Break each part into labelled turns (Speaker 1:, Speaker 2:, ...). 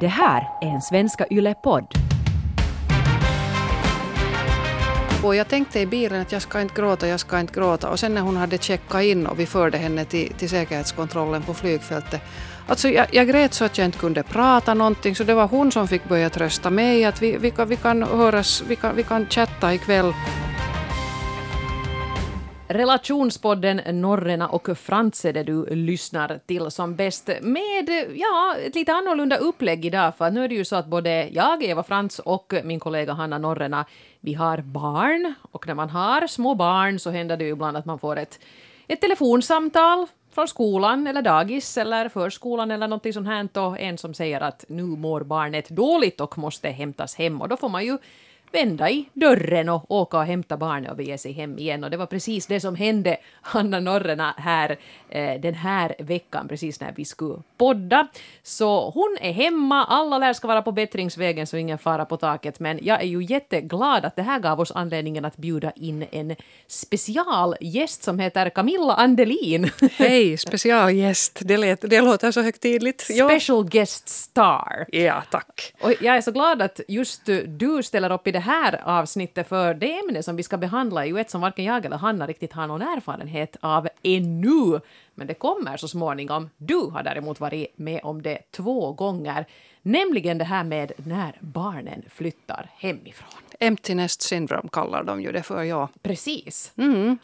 Speaker 1: Det här är en Svenska Yle-podd.
Speaker 2: Och jag tänkte i bilen att jag ska inte gråta, jag ska inte gråta. Och sen när hon hade checkat in och vi förde henne till, till säkerhetskontrollen på flygfältet. Alltså jag, jag grät så att jag inte kunde prata någonting så det var hon som fick börja trösta mig att vi, vi, kan, vi kan höras, vi kan, vi kan chatta ikväll.
Speaker 1: Relationspodden Norrena och Frans är det du lyssnar till som bäst. Med ja, ett lite annorlunda upplägg idag för nu är det ju så att både jag, Eva Frans och min kollega Hanna Norrena vi har barn. Och när man har små barn så händer det ju ibland att man får ett, ett telefonsamtal från skolan eller dagis eller förskolan eller någonting sånt här och en som säger att nu mår barnet dåligt och måste hämtas hem. Och då får man ju vända i dörren och åka och hämta barnet och bege sig hem igen. Och det var precis det som hände Hanna Norrena här eh, den här veckan, precis när vi skulle podda. Så hon är hemma, alla lär ska vara på bättringsvägen så ingen fara på taket, men jag är ju jätteglad att det här gav oss anledningen att bjuda in en specialgäst som heter Camilla Andelin.
Speaker 2: Hej, specialgäst. Det, lät, det låter så högtidligt.
Speaker 1: Special ja. guest star.
Speaker 2: Ja, tack.
Speaker 1: Och jag är så glad att just du ställer upp i det här avsnittet för det ämne som vi ska behandla är ju ett som varken jag eller Hanna riktigt har någon erfarenhet av ännu. Men det kommer så småningom. Du har däremot varit med om det två gånger. Nämligen det här med när barnen flyttar hemifrån.
Speaker 2: Empty nest syndrome kallar de ju det för, ja.
Speaker 1: Precis.
Speaker 2: Mm.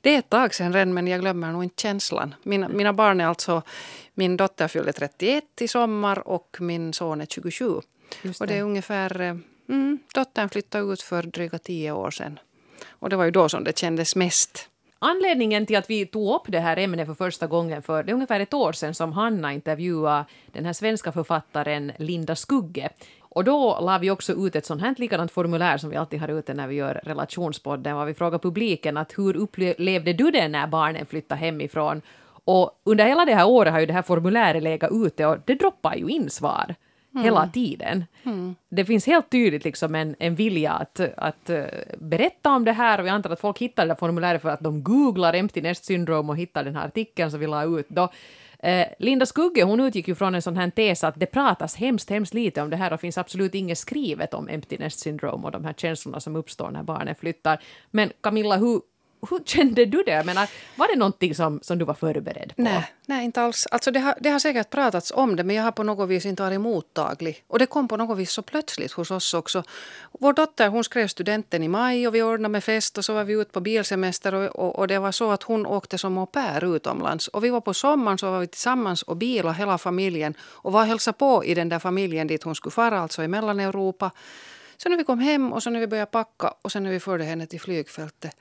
Speaker 2: Det är ett tag sedan redan, men jag glömmer nog inte känslan. Mina, mina barn är alltså, min dotter fyller 31 i sommar och min son är 27. Det. Och det är ungefär eh, Mm, dottern flyttade ut för dryga tio år sedan. Och det var ju då som det kändes mest.
Speaker 1: Anledningen till att vi tog upp det här ämnet för första gången för det är ungefär ett år sedan som Hanna intervjuade den här svenska författaren Linda Skugge. Och då la vi också ut ett sånt här likadant formulär som vi alltid har ute när vi gör relationspodden, var vi frågar publiken att hur upplevde du det när barnen flyttade hemifrån? Och under hela det här året har ju det här formuläret legat ute och det droppar ju in svar mm. hela tiden. Mm. Det finns helt tydligt liksom en, en vilja att, att uh, berätta om det här och jag antar att folk hittar det där formuläret för att de googlar empty nest syndrome och hittar den här artikeln som vi la ut då. Eh, Linda Skugge hon utgick ju från en sån här tes att det pratas hemskt, hemskt lite om det här och finns absolut inget skrivet om empty nest syndrome och de här känslorna som uppstår när barnen flyttar. Men Camilla, hur, hur kände du det? Jag menar, var det någonting som, som du var förberedd på?
Speaker 2: Nej, nej inte alls. Alltså det, har, det har säkert pratats om det men jag har på något vis inte varit mottaglig. Och det kom på något vis så plötsligt hos oss också. Vår dotter hon skrev studenten i maj och vi ordnade med fest och så var vi ute på bilsemester och, och, och det var så att hon åkte som au pair utomlands. Och vi var på sommaren så var vi tillsammans och bilade hela familjen och var hälsa på i den där familjen dit hon skulle fara, alltså i Mellaneuropa. Så när vi kom hem och så när vi började packa och sen när vi förde henne till flygfältet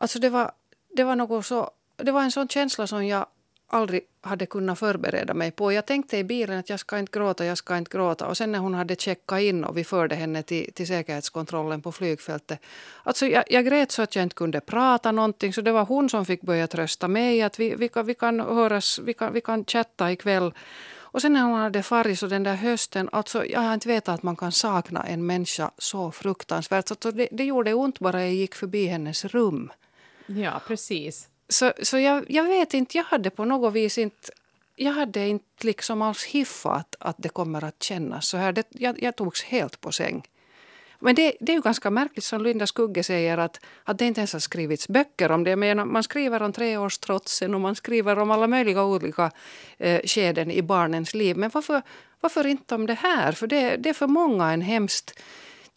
Speaker 2: Alltså det var, det var något så, det var en sån känsla som jag aldrig hade kunnat förbereda mig på. Jag tänkte i bilen att jag ska inte gråta, jag ska inte gråta. Och sen när hon hade checkat in och vi förde henne till, till säkerhetskontrollen på flygfältet. Alltså jag, jag grät så att jag inte kunde prata någonting. Så det var hon som fick börja trösta mig. Att vi, vi, kan, vi kan höras, vi kan, vi kan chatta ikväll. Och sen när hon hade farit så den där hösten, alltså jag har inte vetat att man kan sakna en människa så fruktansvärt. Så det, det gjorde ont bara jag gick förbi hennes rum.
Speaker 1: Ja, precis.
Speaker 2: Så, så jag, jag vet inte, jag hade på något vis inte jag hade inte liksom alls hiffat att det kommer att kännas så här. Det, jag, jag togs helt på säng. Men det, det, är ju ganska märkligt som Linda Skugge säger att, att det inte ens har skrivits böcker om det. Men man skriver om treårstrotsen och man skriver om alla möjliga olika eh, skeden i barnens liv. Men varför, varför inte om det här? För det, det är för många en hemskt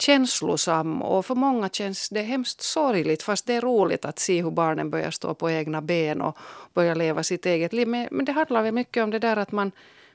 Speaker 2: känslosam och för många känns det hemskt sorgligt fast det är roligt att se hur barnen börjar stå på egna ben och börjar leva sitt eget liv. Men, men det handlar väl mycket om det där att man,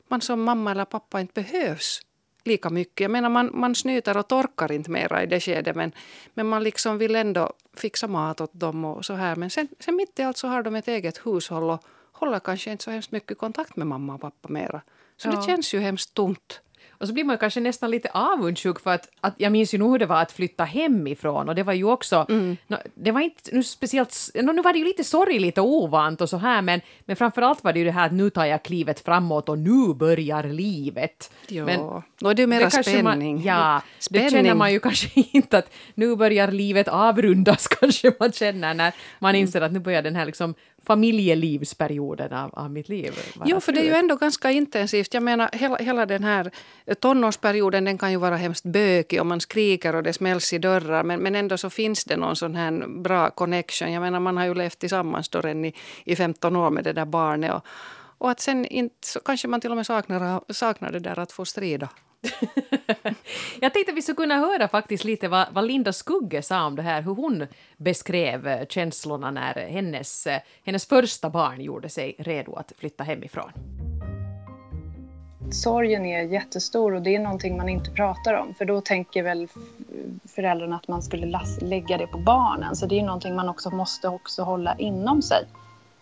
Speaker 2: man som mamma eller pappa inte behövs lika mycket. Jag menar man, man snyter och torkar inte mera i det skedet men, men man liksom vill ändå fixa mat åt dem och så här. Men sen, sen mitt i allt så har de ett eget hushåll och håller kanske inte så hemskt mycket kontakt med mamma och pappa mera. Så ja. det känns ju hemskt tomt.
Speaker 1: Och så blir man kanske nästan lite avundsjuk för att, att jag minns ju nog hur det var att flytta hemifrån och det var ju också, mm. no, det var inte nu speciellt, no, nu var det ju lite sorgligt och ovant och så här men, men framförallt var det ju det här att nu tar jag klivet framåt och nu börjar livet.
Speaker 2: Ja, men, är det ju mera spänning.
Speaker 1: Man, ja, spänning. det känner man ju kanske inte att nu börjar livet avrundas kanske man känner när man mm. inser att nu börjar den här liksom familjelivsperioden av, av mitt liv.
Speaker 2: Jo, för det är ju ändå ganska intensivt. Jag menar, hela, hela den här tonårsperioden den kan ju vara hemskt bökig och man skriker och det smälls i dörrar. Men, men ändå så finns det någon sån här bra connection. Jag menar, man har ju levt tillsammans då redan i, i 15 år med det där barnet. Och, och att sen inte, kanske man till och med saknar, saknar det där att få strida.
Speaker 1: jag tänkte att vi skulle kunna höra faktiskt lite vad, vad, Linda Skugge sa om det här, hur hon beskrev eh, känslorna när hennes, eh, hennes första barn gjorde sig redo att flytta hemifrån.
Speaker 3: Sorgen är jättestor och det är någonting man inte pratar om för då tänker väl föräldrarna att man skulle lägga det på barnen så det är någonting man också måste också hålla inom sig.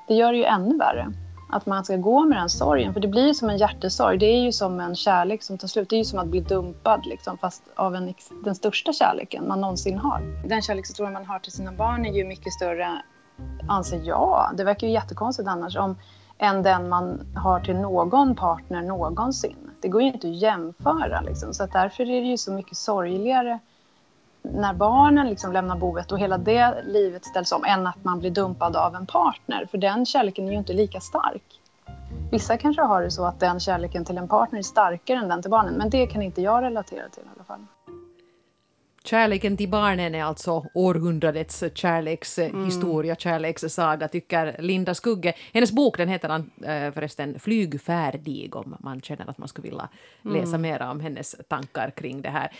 Speaker 3: Det gör det ju ännu värre att man ska gå med den sorgen. För det blir ju som en hjärtesorg. Det är ju som en kärlek som tar slut. Det är ju som att bli dumpad liksom, fast av en, den största kärleken man någonsin har. Den kärlekshistoria man har till sina barn är ju mycket större, anser jag, det verkar ju jättekonstigt annars, om, än den man har till någon partner någonsin. Det går ju inte att jämföra liksom. Så att därför är det ju så mycket sorgligare när barnen liksom lämnar boet och hela det livet ställs om än att man blir dumpad av en partner. För den kärleken är ju inte lika stark. Vissa kanske har det så att den kärleken till en partner är starkare än den till barnen. Men det kan inte jag relatera till i alla fall.
Speaker 1: Kärleken till barnen är alltså århundradets kärlekshistoria, mm. kärlekssaga, tycker Linda Skugge. Hennes bok den heter äh, förresten Flygfärdig om man känner att man skulle vilja läsa mm. mer om hennes tankar kring det här.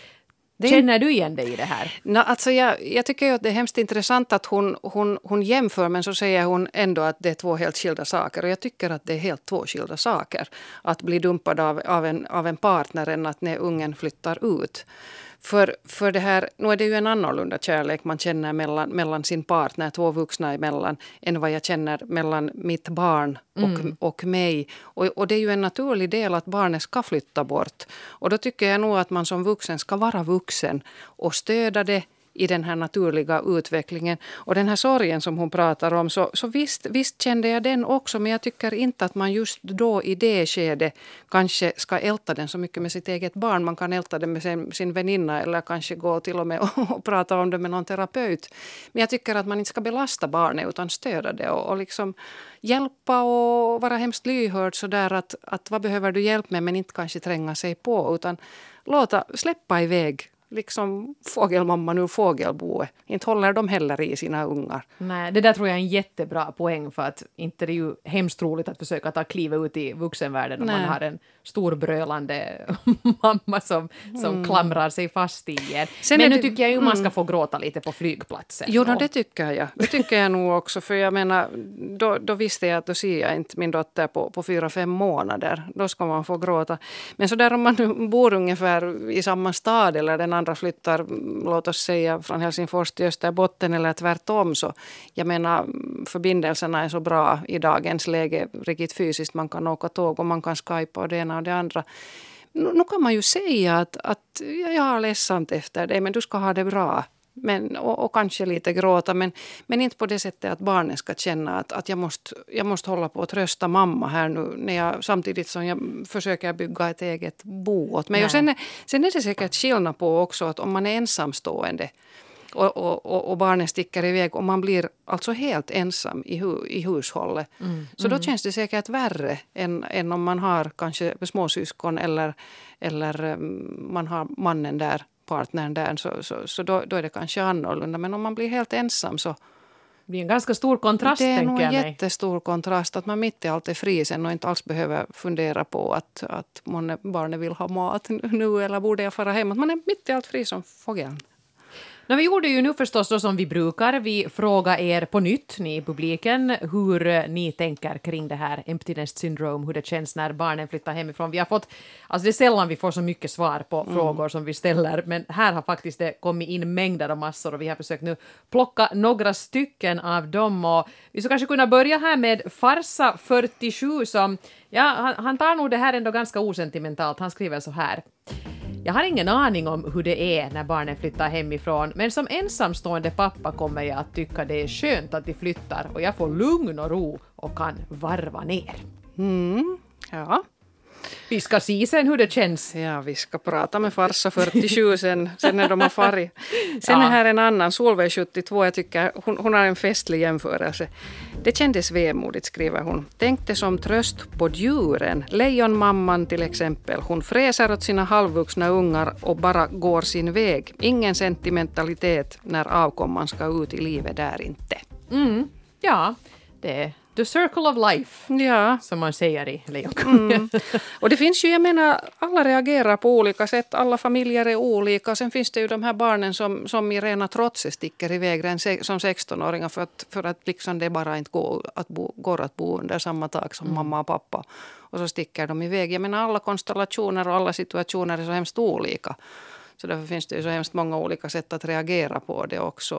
Speaker 1: Det... Känner du igen dig i det här?
Speaker 2: No, alltså jag, jag tycker att det är hemskt intressant att hon, hon, hon jämför men så säger hon ändå att det är två helt skilda saker. Och jag tycker att det är helt två skilda saker. Att bli dumpad av, av, en, av en partner än att när ungen flyttar ut. För, för det här, nu är det ju en annorlunda kärlek man känner mellan, mellan sin partner, två vuxna emellan, än vad jag känner mellan mitt barn och, mm. och mig. Och, och det är ju en naturlig del att barnet ska flytta bort. Och då tycker jag nog att man som vuxen ska vara vuxen och stödja det i den här naturliga utvecklingen. Och den här sorgen som hon pratar om, så, så visst, visst kände jag den också. Men jag tycker inte att man just då i det skedet kanske ska älta den så mycket med sitt eget barn. Man kan älta den med sin, sin väninna eller kanske gå till och med och, och prata om det med någon terapeut. Men jag tycker att man inte ska belasta barnet utan stödja det och, och liksom hjälpa och vara hemskt lyhörd sådär att, att vad behöver du hjälp med men inte kanske tränga sig på utan låta, släppa iväg liksom fågelmamman ur fågelboet. Inte håller de heller i sina ungar.
Speaker 1: Nej, det där tror jag är en jättebra poäng för att inte är det ju hemskt roligt att försöka ta klivet ut i vuxenvärlden om man har en storbrölande mamma som, som mm. klamrar sig fast i en. Sen Men nu det, tycker jag ju mm. man ska mm. få gråta lite på flygplatsen.
Speaker 2: Jo, no, det tycker jag. Det tycker jag nog också. För jag menar, då, då visste jag att då ser jag inte min dotter på, på fyra, fem månader. Då ska man få gråta. Men så där om man bor ungefär i samma stad eller den andra flyttar, mm, låt oss säga från Helsingfors till Österbotten eller tvärtom. Så jag menar, förbindelserna är så bra i dagens läge, riktigt fysiskt. Man kan åka tåg och man kan skypa och det ena och det andra. Nu, nu kan man ju säga att, att jag har ledsamt efter dig men du ska ha det bra. Men, och, och, kanske lite gråta, men, men inte på det sättet att barnen ska känna att, att jag, måste, jag måste hålla på att trösta mamma här nu när jag, samtidigt som jag försöker bygga ett eget bo åt mig. Och sen, är, sen är det säkert skillnad på också att om man är ensamstående och, och, och, barnen sticker iväg och man blir alltså helt ensam i, hu, i hushållet. Mm, så mm. då känns det säkert värre än, än om man har kanske småsyskon eller, eller mm, man har mannen där, partnern där. Så, så, så då, då är det kanske annorlunda. Men om man blir helt ensam så
Speaker 1: det blir en ganska stor kontrast.
Speaker 2: Det är
Speaker 1: nog
Speaker 2: en jättestor kontrast. Att man mitt i allt är fri sen och inte alls behöver fundera på att, att barnet vill ha mat nu eller borde jag fara hem. Att man är mitt i allt fri som fågeln.
Speaker 1: No, vi gjorde ju nu förstås då som vi brukar. Vi frågar er på nytt, ni i publiken, hur ni tänker kring det här empty syndrome, hur det känns när barnen flyttar hemifrån. Vi har fått, alltså det är sällan vi får så mycket svar på mm. frågor som vi ställer, men här har faktiskt det kommit in mängder av massor och vi har försökt nu plocka några stycken av dem. Och vi skulle kanske kunna börja här med Farsa 47 som, ja, han, han tar nog det här ändå ganska osentimentalt. Han skriver så här. Jag har ingen aning om hur det är när barnen flyttar hemifrån, men som ensamstående pappa kommer jag att tycka det är skönt att de flyttar och jag får lugn och ro och kan varva ner.
Speaker 2: Mm, ja.
Speaker 1: Vi ska se sen hur det känns.
Speaker 2: Ja, vi ska prata med farsa 47 sen, sen när de har farit. Sen är här en annan, Solveig 72, jag tycker hon, hon har en festlig jämförelse. Det kändes vemodigt, skriver hon. Tänkte som tröst på djuren. Lejonmamman till exempel. Hon fräser åt sina halvvuxna ungar och bara går sin väg. Ingen sentimentalitet när avkomman ska ut i livet där inte.
Speaker 1: Mm. Ja, det the circle of life,
Speaker 2: Ja,
Speaker 1: som man säger i Lejonkungen.
Speaker 2: Mm. Och det finns ju, jag menar, alla reagerar på olika sätt. Alla familjer är olika. Sen finns det ju de här barnen som, som i rena trotset sticker iväg som 16-åringar för att, för att liksom det bara inte går att, bo, går att bo under samma tak som mamma och pappa. Och så sticker de iväg. Jag menar alla konstellationer och alla situationer är så hemskt olika. Så därför finns det ju så hemskt många olika sätt att reagera på det också.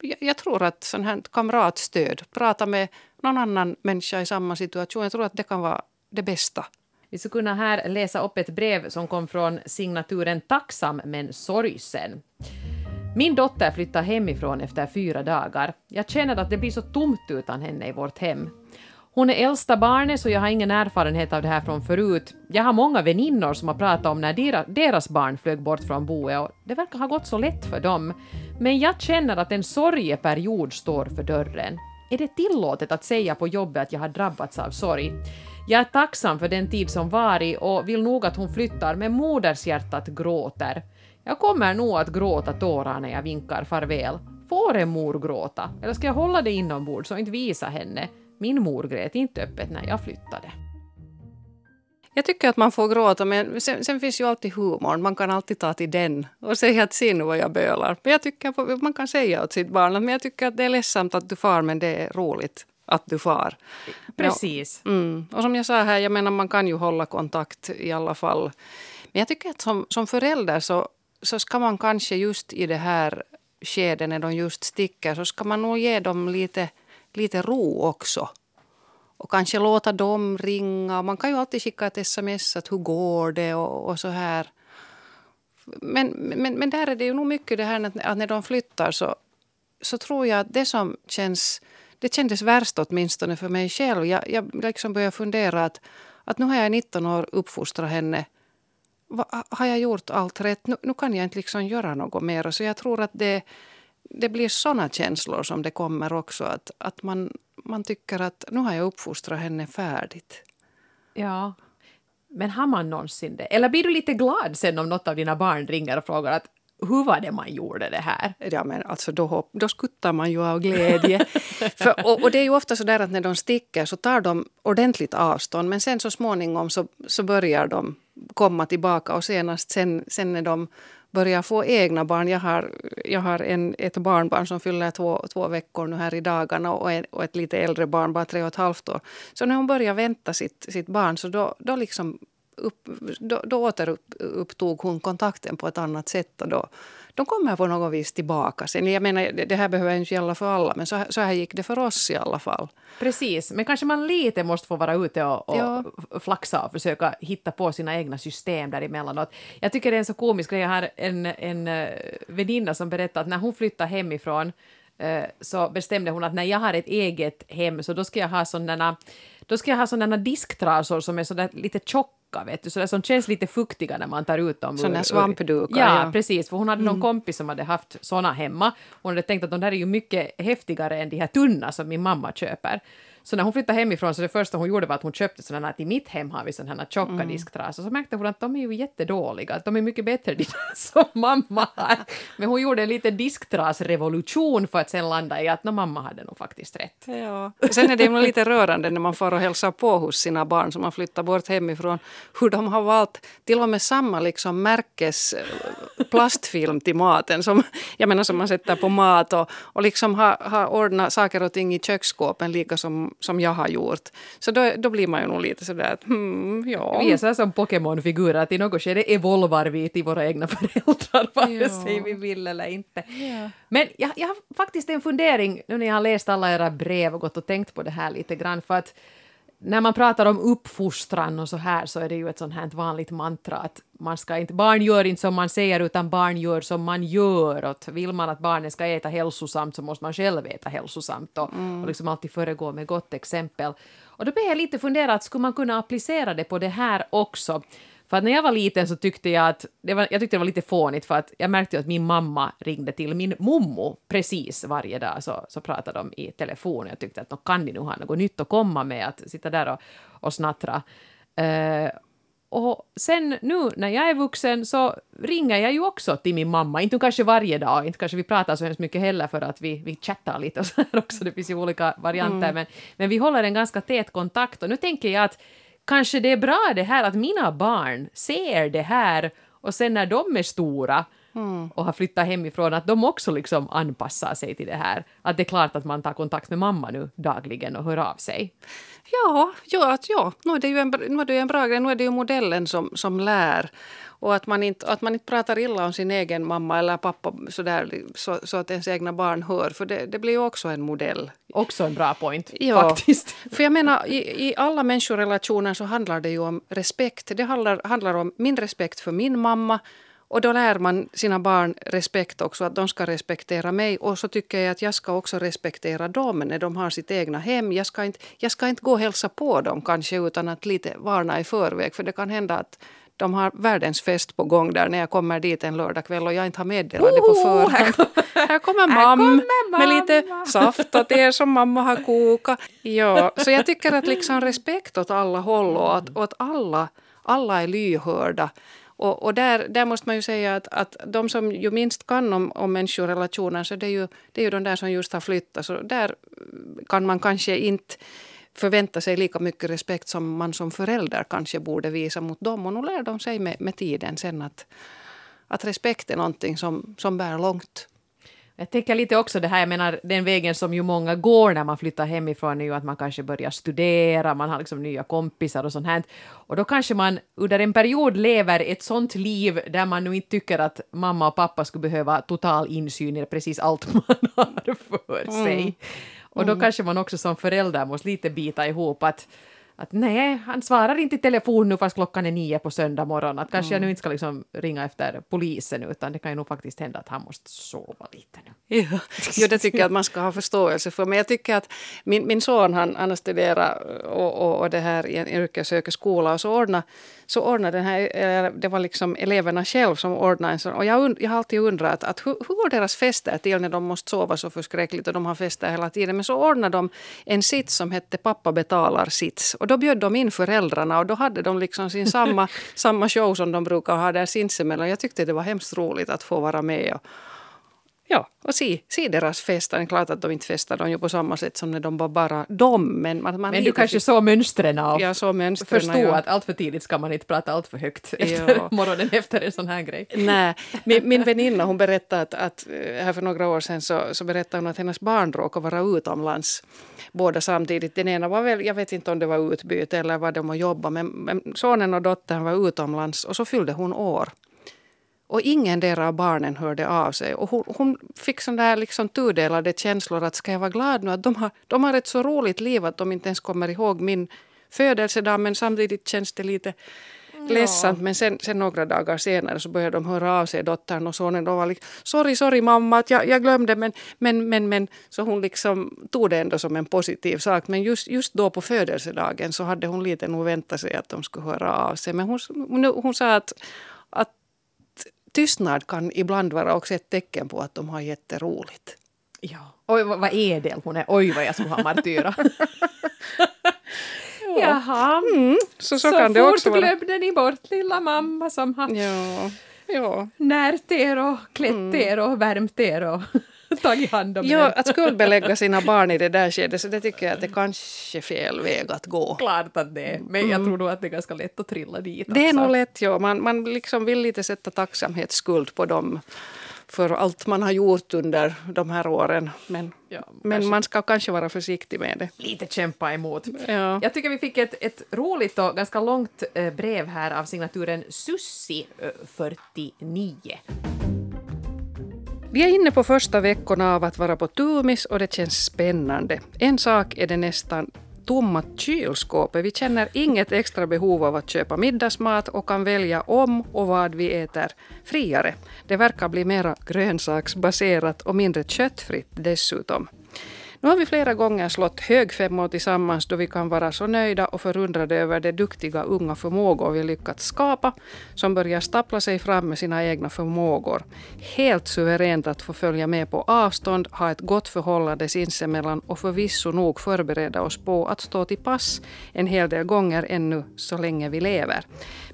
Speaker 2: Jag, jag tror att sån här kamratstöd, prata med någon annan människa i samma situation, jag tror att det kan vara det bästa.
Speaker 1: Vi skulle kunna här läsa upp ett brev som kom från signaturen Tacksam men sorgsen. Min dotter flyttar hemifrån efter fyra dagar. Jag känner att det blir så tomt utan henne i vårt hem. Hon är äldsta barnet så jag har ingen erfarenhet av det här från förut. Jag har många väninnor som har pratat om när deras barn flög bort från boet och det verkar ha gått så lätt för dem. Men jag känner att en sorgeperiod står för dörren. Är det tillåtet att säga på jobbet att jag har drabbats av sorg? Jag är tacksam för den tid som varit och vill nog att hon flyttar men modershjärtat gråter. Jag kommer nog att gråta tårar när jag vinkar farväl. Får en mor gråta? Eller ska jag hålla det inombords och inte visa henne? Min mor grät inte öppet när jag flyttade.
Speaker 2: Jag tycker att man får gråta, men sen, sen finns ju alltid humorn. Man kan alltid ta till den och säga att se nu vad jag bölar. Men jag tycker man kan säga åt sitt barn att men jag tycker att det är ledsamt att du far, men det är roligt att du far.
Speaker 1: Precis.
Speaker 2: Mm. Och som jag sa här, jag menar man kan ju hålla kontakt i alla fall. Men jag tycker att som, som förälder så, så ska man kanske just i det här skedet när de just sticker så ska man nog ge dem lite, lite ro också. Och kanske låta dem ringa. Man kan ju alltid skicka ett sms att hur går det och, och så här. Men, men, men där är det ju nog mycket det här att, att när de flyttar så, så tror jag att det som känns det kändes värst åtminstone för mig själv. Jag, jag liksom började fundera att, att nu har jag 19 år uppfostrat henne. Va, har jag gjort allt rätt? Nu, nu kan jag inte liksom göra något mer. Så jag tror att det, det blir såna känslor som det kommer också. Att, att man, man tycker att nu har jag uppfostrat henne färdigt.
Speaker 1: Ja. Men har man någonsin det? Eller blir du lite glad sen om något av dina barn ringer och frågar att hur var det man gjorde det här?
Speaker 2: Ja, men alltså då, då skuttar man ju av glädje. För, och, och det är ju ofta så där att när de sticker så tar de ordentligt avstånd men sen så småningom så, så börjar de komma tillbaka och senast sen, sen när de börjar få egna barn. Jag har, jag har en, ett barnbarn som fyller två, två veckor nu här i dagarna och, en, och ett lite äldre barn, bara tre och ett halvt år. Så när hon börjar vänta sitt, sitt barn så då, då liksom upp, då, då återupptog hon kontakten på ett annat sätt. Och då, de kommer på något vis tillbaka. Sen, jag menar, det, här behöver inte gälla för alla, men så, här- så här gick det för oss i alla fall.
Speaker 1: Precis, men kanske man lite måste få vara ute och, och
Speaker 2: Ja.
Speaker 1: flaxa och försöka hitta på sina egna system däremellanåt. Jag tycker det är en så komisk grej. Jag har en, en eh, väninna som berättade att när hon flyttade hemifrån så bestämde hon att när jag har ett eget hem så då ska jag ha sådana, då ska jag ha sådana disktrasor som är sådär lite tjocka, vet du, sådär som känns lite fuktiga när man tar ut dem. Ur-
Speaker 2: svampdukar,
Speaker 1: Ja,
Speaker 2: ja. Mm.
Speaker 1: precis, för hon hade någon kompis som hade haft såna hemma. Hon hade tänkt att de där är ju mycket häftigare än de här tunna som min mamma köper. Så när hon flyttade hemifrån så det första hon gjorde var att hon köpte sådana att i mitt hem har vi sådana här tjocka
Speaker 2: Mm.
Speaker 1: disktrasor. Så märkte hon att de är ju jättedåliga, att de är mycket bättre de där som mamma har. Men hon gjorde en liten disktrasrevolution för att sen landa i att no, mamma hade nog faktiskt rätt.
Speaker 2: Ja. Sen är det ju lite rörande när man får och hälsar på hos sina barn som har flyttat bort hemifrån. Hur de har valt till och med samma liksom märkes eh, plastfilm till maten. Som, jag menar som man sätter på mat och, och liksom har, har ordnat saker och ting i köksskåpen lika som, som jag har gjort. Så då, då blir man ju nog lite sådär att hmm, ja.
Speaker 1: Vi är så som Pokémon-figurer, att i något skede evolvar vi till våra egna föräldrar, vare
Speaker 2: Ja.
Speaker 1: sig vi vill eller inte. Men jag, jag har faktiskt en fundering nu när jag har läst alla era brev och gått och tänkt på det här lite grann, för att när man pratar om uppfostran och så här så är det ju ett sånt här vanligt mantra att man ska inte, barn gör inte som man säger utan barn gör som man gör. Och vill man att barnen ska äta hälsosamt så måste man själv äta hälsosamt och, mm. och liksom alltid föregå med gott exempel. Och då började jag lite fundera att skulle man kunna applicera det på det här också? För att när jag var liten så tyckte jag att det var, jag tyckte det var lite fånigt för att jag märkte att min mamma ringde till min mommo precis varje dag så, så pratade de i telefon. Jag tyckte att kan ni nu ha något nytt att komma med att sitta där och, och snattra. Uh, och sen nu när jag är vuxen så ringer jag ju också till min mamma, inte kanske varje dag, inte kanske vi pratar så hemskt mycket heller för att vi, vi chattar lite och så här också, det finns ju olika varianter, mm. men, men vi håller en ganska tät kontakt och nu tänker jag att kanske det är bra det här att mina barn ser det här och sen när de är stora mm. och har flyttat hemifrån, att de också liksom anpassar sig till det här. Att det är klart att man tar kontakt med mamma nu dagligen och hör av sig.
Speaker 2: Ja, ja, att ja. Nu är det ju en, nu är det en bra grej. Nu är det ju modellen som, som lär. Och att man, inte, att man inte pratar illa om sin egen mamma eller pappa så, där, så, så att ens egna barn hör. För det, det blir ju också en modell.
Speaker 1: Också en bra point, ja, faktiskt.
Speaker 2: För jag menar, i, i alla människorelationer så handlar det ju om respekt. Det handlar, handlar om min respekt för min mamma och då lär man sina barn respekt också, att de ska respektera mig. Och så tycker jag att jag ska också respektera dem när de har sitt egna hem. Jag ska inte, jag ska inte gå och hälsa på dem kanske utan att lite varna i förväg. För det kan hända att de har världens fest på gång där när jag kommer dit en lördagkväll och jag inte har meddelat det på förhand. Här kommer mam med lite saft och te som mamma har kokat. Ja, så jag tycker att liksom respekt åt alla håll och att, och att alla, alla är lyhörda. Och, och, där, där måste man ju säga att, att de som ju minst kan om, om människorelationer så det är, ju, det är ju de där som just har flyttat. Så där kan man kanske inte förvänta sig lika mycket respekt som man som förälder kanske borde visa mot dem. Och nu lär de sig med, med tiden sen att, att respekt är någonting som, som bär långt.
Speaker 1: Jag tänker lite också det här, jag menar den vägen som ju många går när man flyttar hemifrån är ju att man kanske börjar studera, man har liksom nya kompisar och sånt här. Och då kanske man under en period lever ett sånt liv där man nu inte tycker att mamma och pappa skulle behöva total insyn i precis allt man har för sig. Mm. Och då mm. kanske man också som förälder måste lite bita ihop att att nej, han svarar inte i telefon nu fast klockan är nio på söndag morgon. Att kanske mm. jag nu inte ska liksom ringa efter polisen utan det kan ju nog faktiskt hända att han måste sova lite nu.
Speaker 2: Ja, ja det tycker jag att man ska ha förståelse för. Men jag tycker att min, min son han, han har studerat och, och, och det här i en yrkeshögskola och så ordnade så ordnade den här, det var liksom eleverna själv som ordnade en sån. Och jag, jag har alltid undrat att hur, hur går deras fester till när de måste sova så förskräckligt och de har fester hela tiden. Men så ordnade de en sits som hette pappa betalar sits. Och då bjöd de in föräldrarna och då hade de liksom sin samma, samma show som de brukar ha där sinsemellan. Jag tyckte det var hemskt roligt att få vara med. Och, Ja, och se, se deras fester. Det är klart att de inte festar de ju på samma sätt som när de var bara de. Men, man,
Speaker 1: man men du kanske såg mönstren och
Speaker 2: ja, så mönstren,
Speaker 1: förstod ja. att allt för tidigt ska man inte prata allt för högt efter ja. morgonen efter en sån här grej.
Speaker 2: Nej, min, min väninna hon berättade att, att eh, här för några år sedan så, så berättade hon att hennes barn råkade vara utomlands båda samtidigt. Den ena var väl, jag vet inte om det var utbyte eller vad de var jobba men, men sonen och dottern var utomlands och så fyllde hon år. Och ingen av barnen hörde av sig. Och hon, hon fick sån där liksom tudelade känslor att ska jag vara glad nu att de har, de har ett så roligt liv att de inte ens kommer ihåg min födelsedag men samtidigt känns det lite ledsamt. Men sen, sen några dagar senare så började de höra av sig, dottern och sonen. Och var liksom, sorry, sorry mamma, att jag, jag glömde men, men, men, men. Så hon liksom tog det ändå som en positiv sak. Men just, just då på födelsedagen så hade hon lite nog väntat sig att de skulle höra av sig. Men hon, hon, hon sa att tystnad kan ibland vara också ett tecken på att de har jätteroligt.
Speaker 1: Ja. Oj, vad edel hon är. Oj, vad jag skulle ha martyra. ja. Jaha. Mm, så, så, så kan det också fort glömde ni bort lilla mamma som har ja. Ja. närt er och klätt mm. er och värmt er och tagit hand om
Speaker 2: Ja, att skuldbelägga sina barn i det där skedet, så det tycker jag att det är kanske fel väg att gå.
Speaker 1: Klart att det är, men jag mm. tror nog att det är ganska lätt att trilla dit.
Speaker 2: Det är nog lätt, ja. Man, man liksom vill lite sätta tacksamhetsskuld på dem för allt man har gjort under de här åren. Men, ja, men man ska kanske vara försiktig med det.
Speaker 1: Lite kämpa emot. Ja. Jag tycker vi fick ett, ett roligt och ganska långt eh, brev här av signaturen Sussi49.
Speaker 2: Vi är inne på första veckorna av att vara på Tumis och det känns spännande. En sak är det nästan tomma kylskåpet. Vi känner inget extra behov av att köpa middagsmat och kan välja om och vad vi äter friare. Det verkar bli mera grönsaksbaserat och mindre köttfritt dessutom. Nu har vi flera gånger slått högfemmor tillsammans då vi kan vara så nöjda och förundrade över de duktiga unga förmågor vi lyckats skapa som börjar stappla sig fram med sina egna förmågor. Helt suveränt att få följa med på avstånd, ha ett gott förhållande sinsemellan och förvisso nog förbereda oss på att stå till pass en hel del gånger ännu så länge vi lever.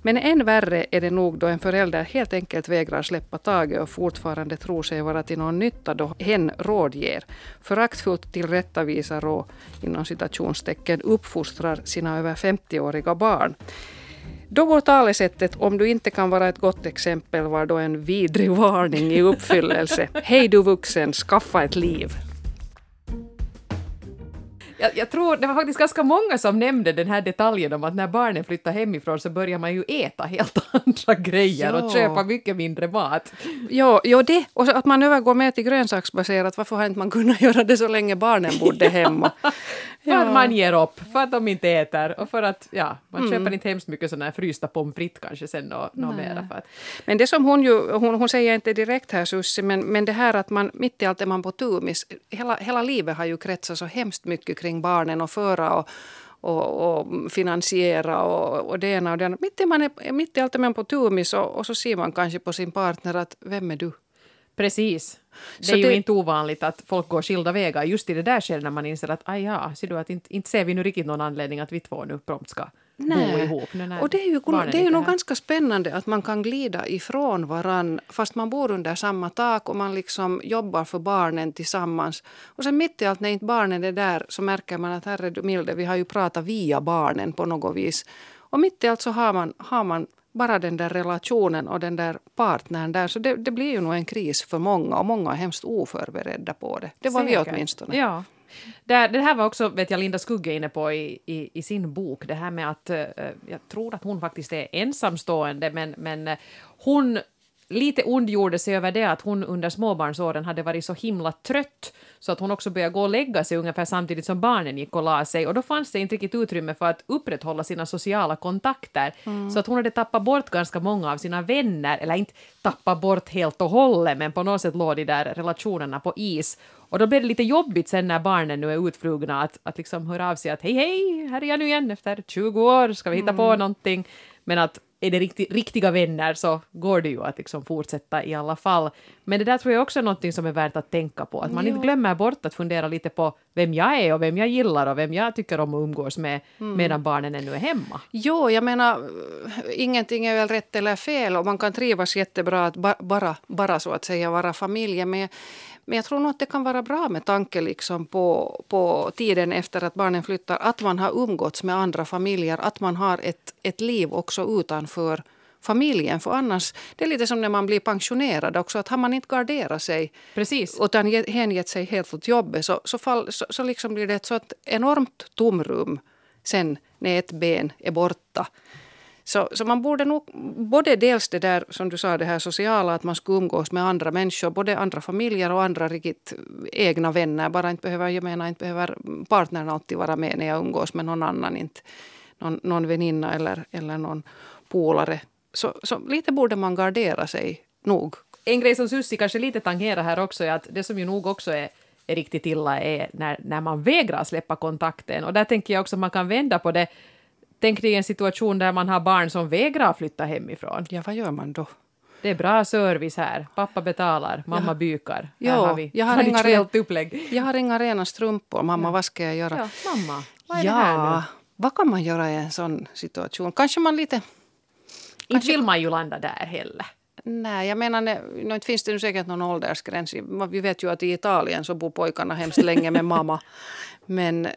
Speaker 2: Men än värre är det nog då en förälder helt enkelt vägrar släppa taget och fortfarande tror sig vara till någon nytta då hen rådger. Föraktfullt tillrättavisar och inom citationstecken uppfostrar sina över 50-åriga barn. Då går talesättet om du inte kan vara ett gott exempel var då en vidrig varning i uppfyllelse. Hej du vuxen, skaffa ett liv.
Speaker 1: Jag, jag, tror det var faktiskt ganska många som nämnde den här detaljen om att när barnen flyttar hemifrån så börjar man ju äta helt andra grejer ja. och köpa mycket mindre mat.
Speaker 2: Ja, ja det och att man övergår mer till grönsaksbaserat. Varför har inte man kunnat göra det så länge barnen bodde hemma?
Speaker 1: för att man ger upp, för att de inte äter och för att ja, man mm. köper inte hemskt mycket sådana här frysta pommes frites kanske sen och något mera. För att...
Speaker 2: Men det som hon ju, hon, hon säger inte direkt här Sussi, men, men det här att man mitt i allt är man på tumis. Hela, hela livet har ju kretsat så hemskt mycket kring barnen och föra och och, och, finansiera och, och det ena och det andra. Mitt i, man är, mitt i allt är man på tumis och, och så ser man kanske på sin partner att vem är du?
Speaker 1: Precis. Det så är ju det... inte ovanligt att folk går skilda vägar just i det där skedet när man inser att aj ja, ser du att inte, inte ser vi nu riktigt någon anledning att vi två nu prompt ska Nej. bo ihop. Nu
Speaker 2: och det är ju, det är ju nog ganska spännande att man kan glida ifrån varann fast man bor under samma tak och man liksom jobbar för barnen tillsammans. Och sen mitt i allt när inte barnen är där så märker man att herre milde, vi har ju pratat via barnen på något vis. Och mitt i allt så har man, har man bara den där relationen och den där partnern där. Så det, det blir ju nog en kris för många och många är hemskt oförberedda på det. Det var Säkert. vi åtminstone.
Speaker 1: Ja. Det, det här var också, vet jag, Linda Skugge inne på i, i, i sin bok, det här med att uh, jag tror att hon faktiskt är ensamstående, men, men uh, hon lite ondgjorde sig över det att hon under småbarnsåren hade varit så himla trött så att hon också började gå och lägga sig ungefär samtidigt som barnen gick och la sig. Och då fanns det inte riktigt utrymme för att upprätthålla sina sociala kontakter. Mm. så att hon hade tappat bort ganska många av sina vänner, eller inte tappat bort helt och hållet men på något sätt låg de där relationerna på is och då blev det lite jobbigt sen när barnen nu är utflugna att, att liksom höra av sig att hej hej, här är jag nu igen efter 20 år, ska vi hitta mm. på någonting? Men att är det rikti, riktiga vänner så går det ju att liksom fortsätta i alla fall. Men det där tror jag också är något som är värt att tänka på, att man jo. inte glömmer bort att fundera lite på vem jag är och vem jag gillar och vem jag tycker om att umgås med mm. medan barnen ännu är hemma.
Speaker 2: Jo, jag menar, ingenting är väl rätt eller fel och man kan trivas jättebra att bara, bara så att säga vara familj. Men, men jag tror nog att det kan vara bra med tanke liksom på, på tiden efter att barnen flyttar, att man har umgåtts med andra familjer, att man har ett, ett liv också utanför familjen. För annars, det är lite som när man blir pensionerad också, att har man inte garderat sig
Speaker 1: Precis.
Speaker 2: utan hängett sig helt åt jobbet så, så, fall, så, så liksom blir det ett så enormt tomrum sen när ett ben är borta. Så, så man borde nog, både dels det där som du sa, det här sociala, att man ska umgås med andra människor, både andra familjer och andra riktigt egna vänner. Bara inte behöver, jag menar inte behöver partnern alltid vara med när jag umgås med någon annan, inte någon, någon väninna eller, eller någon polare. Så, så lite borde man gardera sig nog.
Speaker 1: En grej som Sussi kanske lite tangerar här också är att det som ju nog också är är riktigt illa är när, när man vägrar släppa kontakten. Och där tänker jag också att man kan vända på det Tänk dig en situation där man har barn som vägrar flytta hemifrån.
Speaker 2: Ja, vad gör man då?
Speaker 1: Det är bra service här. Pappa betalar, mamma ja. bykar.
Speaker 2: Jo, här
Speaker 1: har vi jag har inga ren, upplägg.
Speaker 2: Jag har inga rena strumpor. Mamma, ja. vad ska jag göra?
Speaker 1: Ja, mamma,
Speaker 2: vad är ja, det här nu? Vad kan man göra i en sån situation? Kanske man lite...
Speaker 1: Inte vill man ju landa där heller.
Speaker 2: Nej, jag menar, nu inte finns det nu säkert någon åldersgräns. Vi vet ju att i Italien så bor pojkarna hemskt länge med mamma. Men eh,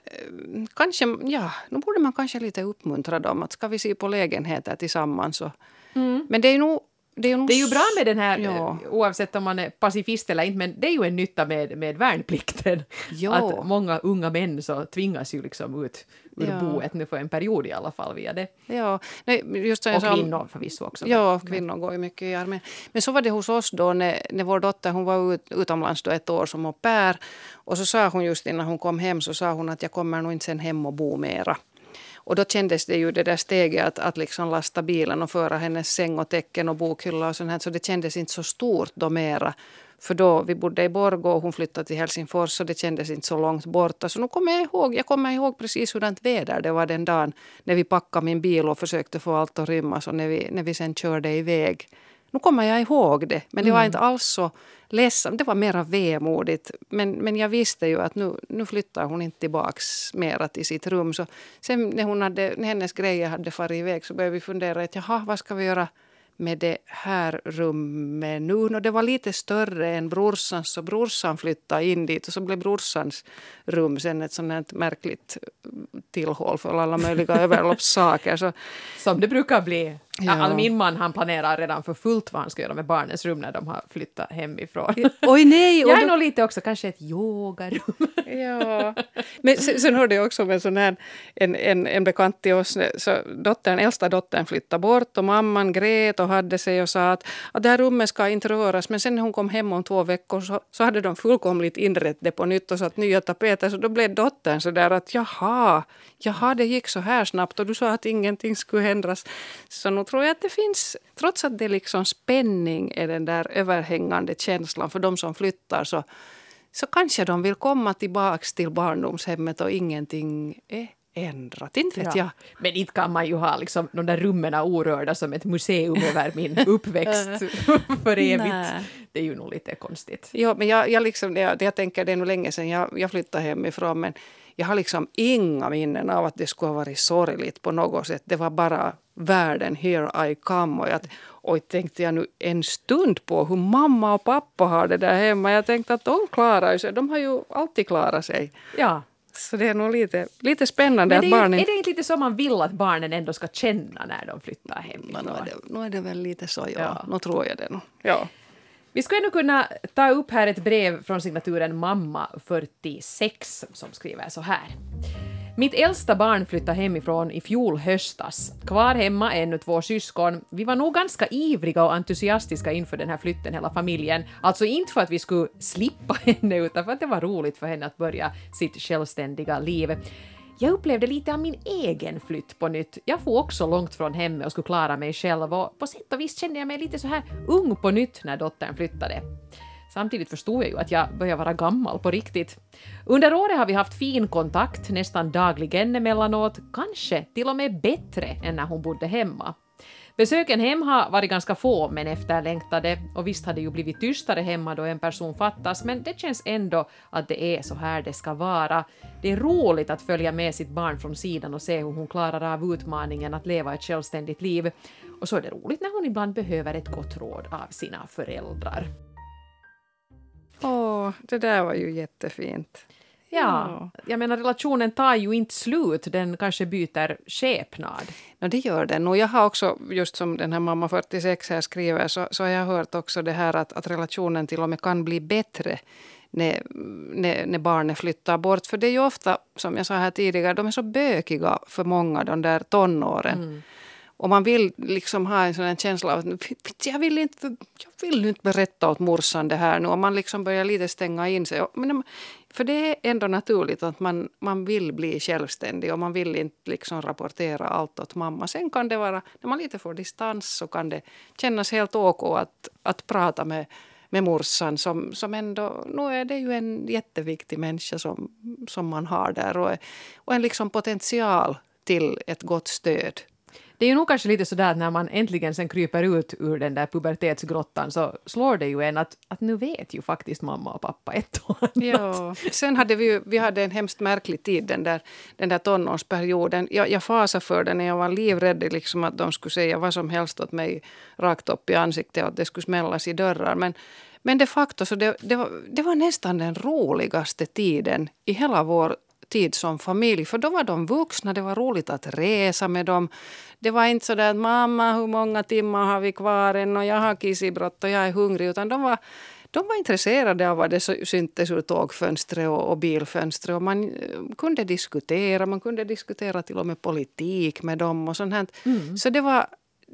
Speaker 2: kanske, ja, nu borde man kanske lite uppmuntra dem att ska vi se på lägenheter tillsammans. Och, mm. Men det är nog det är, nog
Speaker 1: Det är ju bra med den här,
Speaker 2: Ja.
Speaker 1: eh, oavsett om man är pacifist eller inte, men det är ju en nytta med, med värnplikten.
Speaker 2: Ja.
Speaker 1: Att många unga män så tvingas ju liksom ut ur
Speaker 2: Ja.
Speaker 1: boet nu för en period i alla fall via det.
Speaker 2: Ja, nej, just som
Speaker 1: Och
Speaker 2: sa om-
Speaker 1: kvinnor förvisso också.
Speaker 2: Ja, kvinnor går ju mycket i armén. Men så var det hos oss då när, när vår dotter hon var ut, utomlands då ett år som au pair. Och så sa hon just innan hon kom hem så sa hon att jag kommer nog inte sen hem och bo mera. Och då kändes det ju det där steget att, att liksom lasta bilen och föra hennes säng och tecken och bokhylla och sånt här. Så det kändes inte så stort då mera. För då, vi bodde i Borgå och hon flyttade till Helsingfors och det kändes inte så långt borta. Så nu kommer jag ihåg, jag kommer ihåg precis hurdant väder det var den dagen när vi packade min bil och försökte få allt att rymmas och när vi, när vi sen körde iväg. Nu kommer jag ihåg det, men det var inte alls så ledsamt. Det var mera vemodigt. Men, men jag visste ju att nu, nu flyttar hon inte tillbaks mera till sitt rum. Så sen när, hon hade, när hennes grejer hade farit iväg så började vi fundera att jaha, vad ska vi göra med det här rummet nu. Och det var lite större än brorsans så brorsan flyttade in dit och så blev brorsans rum sen ett sånt här märkligt tillhåll för alla möjliga överloppssaker. Så,
Speaker 1: Som det brukar bli.
Speaker 2: Ja.
Speaker 1: Alltså min man han planerar redan för fullt vad han ska göra med barnens rum när de har flyttat hemifrån.
Speaker 2: oj nej! och
Speaker 1: Jag är
Speaker 2: då-
Speaker 1: nog lite också kanske ett yogarum.
Speaker 2: Ja. Men sen, sen hörde jag också om en sån här, en, en, en bekant till oss, så dottern, äldsta dottern flyttade bort och mamman grät och hade sig och sa att, att det här rummet ska inte röras. Men sen när hon kom hem om två veckor så, så hade de fullkomligt inrett det på nytt och satt nya tapeter. Så då blev dottern så där att jaha, jaha det gick så här snabbt och du sa att ingenting skulle ändras. Så nu tror jag att det finns, trots att det är liksom spänning är den där överhängande känslan för de som flyttar så så kanske de vill komma tillbaka till barndomshemmet och ingenting är ändrat. Inte vet jag.
Speaker 1: Men inte kan man ju ha liksom, de där rummen orörda som ett museum över min uppväxt för evigt.
Speaker 2: Nej.
Speaker 1: Det är ju nog lite konstigt.
Speaker 2: Ja, men jag, jag, liksom, jag, jag tänker det är nog länge sedan jag, jag flyttade hemifrån men jag har liksom inga minnen av att det skulle ha varit sorgligt på något sätt. Det var bara världen, here I come. Och jag, och tänkte jag nu en stund på hur mamma och pappa har det där hemma. Jag tänkte att de klarar sig. De har ju alltid klarat sig.
Speaker 1: Ja.
Speaker 2: Så det är nog lite, lite spännande
Speaker 1: Men det
Speaker 2: att
Speaker 1: är,
Speaker 2: barnen...
Speaker 1: är det inte lite så man vill att barnen ändå ska känna när de flyttar hemifrån?
Speaker 2: Nu, är det, nu är det väl lite så, ja.
Speaker 1: Ja.
Speaker 2: Nu tror jag det nog. Ja.
Speaker 1: Vi skulle ännu kunna ta upp här ett brev från signaturen mamma 46 som skriver så här. Mitt äldsta barn flyttade hemifrån i fjol höstas. Kvar hemma är ännu två syskon. Vi var nog ganska ivriga och entusiastiska inför den här flytten hela familjen. Alltså inte för att vi skulle slippa henne utan för att det var roligt för henne att börja sitt självständiga liv. Jag upplevde lite av min egen flytt på nytt. Jag får också långt från hemmet och skulle klara mig själv och på sätt och vis kände jag mig lite så här ung på nytt när dottern flyttade. Samtidigt förstod jag ju att jag börjar vara gammal på riktigt. Under året har vi haft fin kontakt, nästan dagligen emellanåt, kanske till och med bättre än när hon bodde hemma. Besöken hem har varit ganska få men efterlängtade och visst har det ju blivit tystare hemma då en person fattas men det känns ändå att det är så här det ska vara. Det är roligt att följa med sitt barn från sidan och se hur hon klarar av utmaningen att leva ett självständigt liv. Och så är det roligt när hon ibland behöver ett gott råd av sina föräldrar.
Speaker 2: Åh, det där var ju jättefint.
Speaker 1: Ja, jag menar relationen tar ju inte slut, den kanske byter skepnad.
Speaker 2: No, det gör den. Och jag har också, just som den här mamma 46 här skriver, så, så har jag hört också det här att, att relationen till och med kan bli bättre när, när, när barnet flyttar bort. För det är ju ofta, som jag sa här tidigare, de är så bökiga för många, de där tonåren. Och man vill liksom ha en sån känsla av att jag vill, inte, jag vill inte berätta åt morsan det här nu. Och man liksom börjar lite stänga in sig. Men, för det är ändå naturligt att man, man vill bli självständig och man vill inte liksom rapportera allt åt mamma. Sen kan det vara, när man lite får distans så kan det kännas helt ok att, att prata med, med morsan som, som ändå, nu är det ju en jätteviktig människa som, som man har där och, och en liksom potential till ett gott stöd.
Speaker 1: Det är ju nog kanske lite sådär att när man äntligen sen kryper ut ur den där pubertetsgrottan så slår det ju en att, att nu vet ju faktiskt mamma och pappa ett och annat.
Speaker 2: Jo. Sen hade vi, ju- vi hade en hemskt märklig tid den där, den där tonårsperioden. Jag, jag fasade för den när jag var livrädd liksom att de skulle säga vad som helst åt mig rakt upp i ansiktet och att det skulle smällas i dörrar. Men, men de facto så det, det, var, det var nästan den roligaste tiden i hela vår tid som familj. För då var de vuxna, det var roligt att resa med dem. Det var inte så där att mamma, hur många timmar har vi kvar än och jag har kissibrott och jag är hungrig. Utan de var, de var intresserade av vad det syntes ur tågfönstret och, och bilfönstret. Och man eh, kunde diskutera, man kunde diskutera till och med politik med dem och sånt här. Mm. Så det var,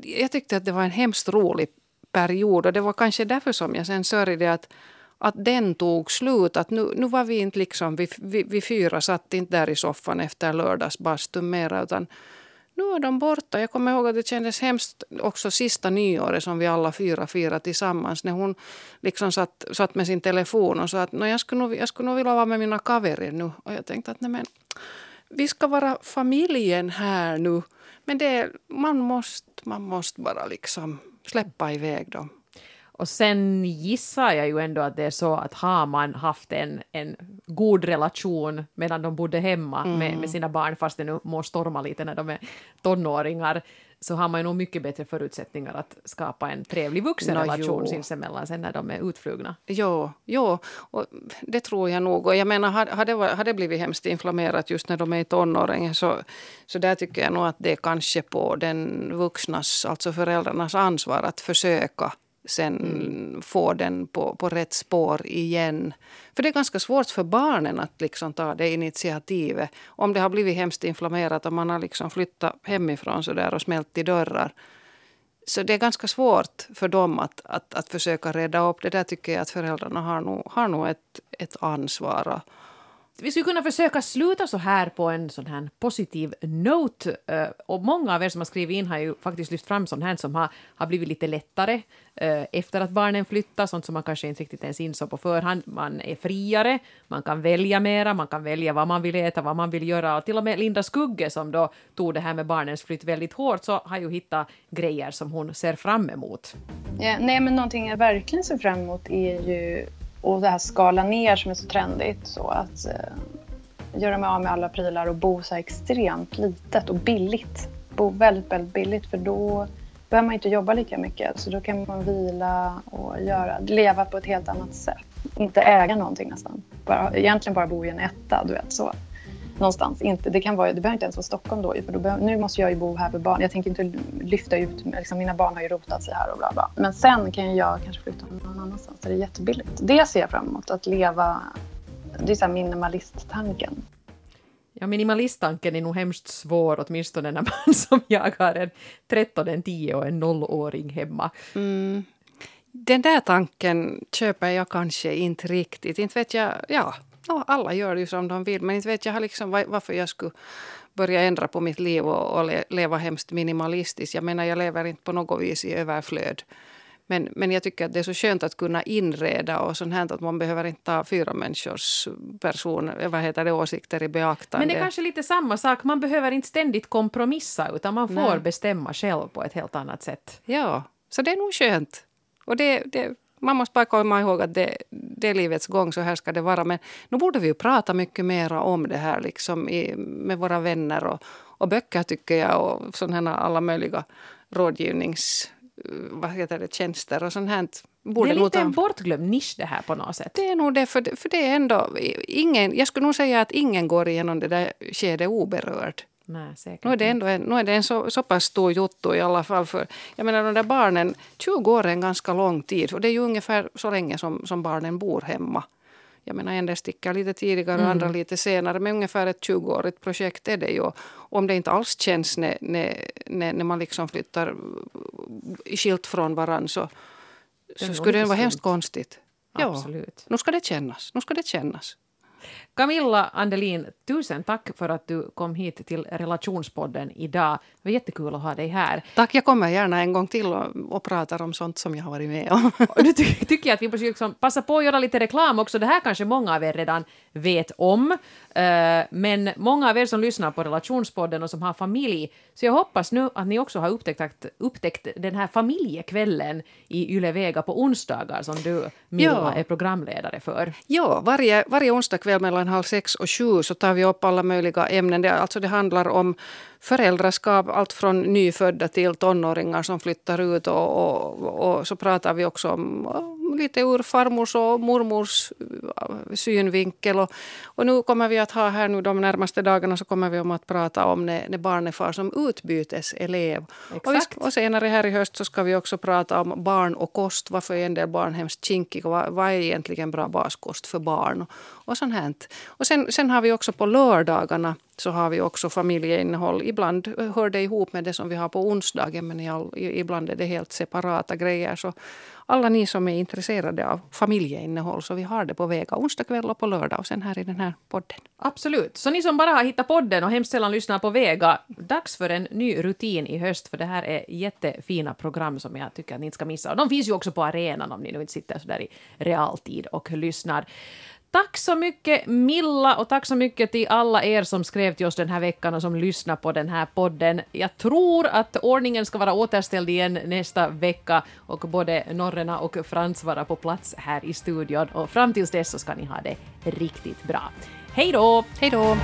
Speaker 2: jag tyckte att det var en hemskt rolig period och det var kanske därför som jag sen sörjde att att den tog slut. Att nu, nu var vi inte liksom, vi, vi, vi fyra satt inte där i soffan efter lördagsbastun mera utan nu är de borta. Jag kommer ihåg att det kändes hemskt också sista nyåret som vi alla fyra firade tillsammans. När hon liksom satt, satt med sin telefon och sa att jag, skulle nog, jag skulle nog vilja vara med mina kaverer nu. Och jag tänkte att nej men, vi ska vara familjen här nu. Men det, man, måste, man måste bara liksom släppa iväg dem.
Speaker 1: Och sen gissar jag ju ändå att det är så att har man haft en, en god relation medan de bodde hemma mm. med, med, sina barn, fast det nu må storma lite när de är tonåringar, så har man ju nog mycket bättre förutsättningar att skapa en trevlig vuxenrelation no, sinsemellan sen när de är utflugna.
Speaker 2: Jo, jo och det tror jag nog. Och jag menar, har, det, har det blivit hemskt inflammerat just när de är i tonåren så, så där tycker jag nog att det är kanske på den vuxnas, alltså föräldrarnas ansvar att försöka sen mm. få den på, på rätt spår igen. För det är ganska svårt för barnen att liksom ta det initiativet. Om det har blivit hemskt inflammerat och man har liksom flyttat hemifrån så där och smält i dörrar. Så det är ganska svårt för dem att, att, att försöka reda upp det. Där tycker jag att föräldrarna har nog, har nog ett, ett ansvar
Speaker 1: vi skulle kunna försöka sluta så här på en sån här positiv note. Eh, och många av er som har skrivit in har ju faktiskt lyft fram sånt här som har, har blivit lite lättare eh, efter att barnen flyttar, sånt som man kanske inte riktigt ens insåg på förhand. Man är friare, man kan välja mera, man kan välja vad man vill äta, vad man vill göra. Och till och med Linda Skugge som då tog det här med barnens flytt väldigt hårt, så har ju hittat grejer som hon ser fram emot.
Speaker 3: Ja, nej, men någonting jag verkligen ser fram emot är ju och det här skala ner som är så trendigt. Så att eh, göra mig av med alla prylar och bo så här extremt litet och billigt. Bo väldigt, väldigt billigt för då behöver man inte jobba lika mycket. Så då kan man vila och göra, leva på ett helt annat sätt. Inte äga någonting nästan. Bara, egentligen bara bo i en etta, du vet så någonstans. Inte, det, kan vara, det behöver inte ens vara Stockholm då, för då behöver, nu måste jag ju bo här för barn. Jag tänker inte lyfta ut, liksom, mina barn har ju rotat sig här och bla bla. Men sen kan jag kanske flytta någon annanstans där det är jättebilligt. Det ser jag fram emot, att leva, det är så minimalist-tanken.
Speaker 1: Ja, minimalisttanken är nog hemskt svår, åtminstone när man som jag har en 13, en 10 och en 0-åring hemma. Mm.
Speaker 2: Den där tanken köper jag kanske inte riktigt. Inte vet jag, ja, no, alla gör ju som de vill men inte vet jag liksom varför jag skulle börja ändra på mitt liv och, och leva hemskt minimalistiskt. Jag menar jag lever inte på något vis i överflöd. Men, men jag tycker att det är så skönt att kunna inreda och sånt här att man behöver inte ta fyra människors person, vad heter det, åsikter i beaktande.
Speaker 1: Men det är kanske lite samma sak, man behöver inte ständigt kompromissa utan man får Nej. bestämma själv på ett helt annat sätt.
Speaker 2: Ja, så det är nog skönt. Och det, det man måste bara komma ihåg att det, det är livets gång, så här ska det vara. Men nu borde vi ju prata mycket mer om det här liksom i, med våra vänner och, och böcker tycker jag och sådana alla möjliga rådgivnings vad heter det, tjänster och sånt här.
Speaker 1: Borde det är lite en bortglömd nisch det här på något sätt.
Speaker 2: Det är nog det, för, för det är ändå ingen, jag skulle nog säga att ingen går igenom det där skedet oberörd.
Speaker 1: Nej, säkert.
Speaker 2: Nu är det ändå en, nu är det en så, så pass stor jotto i alla fall. För, jag menar de där barnen, 20 år är en ganska lång tid. Och det är ju ungefär så länge som, som barnen bor hemma. Jag menar en del sticker lite tidigare och mm. andra lite senare. Men ungefär ett 20-årigt projekt är det ju. Om det inte alls känns när, när, när, man liksom flyttar skilt från varandra så, så skulle det vara hemskt konstigt.
Speaker 1: Absolut. Ja,
Speaker 2: nu ska det kännas. Nu ska det kännas.
Speaker 1: Camilla Andelin, tusen tack för att du kom hit till Relationspodden idag. Det var jättekul att ha dig här.
Speaker 2: Tack, jag kommer gärna en gång till och, och pratar om sånt som jag har varit med om.
Speaker 1: och nu ty tycker jag att vi måste liksom passa på att göra lite reklam också. Det här kanske många av er redan vet om. Uh, men många av er som lyssnar på Relationspodden och som har familj, så jag hoppas nu att ni också har upptäckt, upptäckt den här familjekvällen i Yle Vega på onsdagar som du, Milla, ja. är programledare för.
Speaker 2: Ja, varje, varje onsdag kväll mellan halv sex och sju så tar vi upp alla möjliga ämnen. Det, alltså det handlar om föräldraskap, allt från nyfödda till tonåringar som flyttar ut. Och, och, och så pratar vi också om lite ur farmors och mormors synvinkel. Och, och nu kommer vi att ha här nu de närmaste dagarna så kommer vi om att prata om när, när barnet far som utbyteselev. Och, vi, och senare här i höst så ska vi också prata om barn och kost. Varför är en del barn hemskt kinkiga? Vad, vad är egentligen bra baskost för barn? Och, och sånt här. Och sen, sen har vi också på lördagarna så har vi också familjeinnehåll. Ibland eh, hör det ihop med det som vi har på onsdagen men ibland är det helt separata grejer. Så alla ni som är intresserade av familjeinnehåll så vi har det på Vega onsdag kväll och på lördag och sen här i den här podden.
Speaker 1: Absolut. Så ni som bara har hittat podden och hemskt sällan lyssnar på Vega, dags för en ny rutin i höst för det här är jättefina program som jag tycker att ni inte ska missa. Och de finns ju också på arenan om ni nu inte sitter så där i realtid och lyssnar. Tack så mycket Milla och tack så mycket till alla er som skrev till oss den här veckan och som lyssnar på den här podden. Jag tror att ordningen ska vara återställd igen nästa vecka och både Norrena och Frans vara på plats här i studion och fram tills dess så ska ni ha det riktigt bra. Hej då!
Speaker 2: Hej då!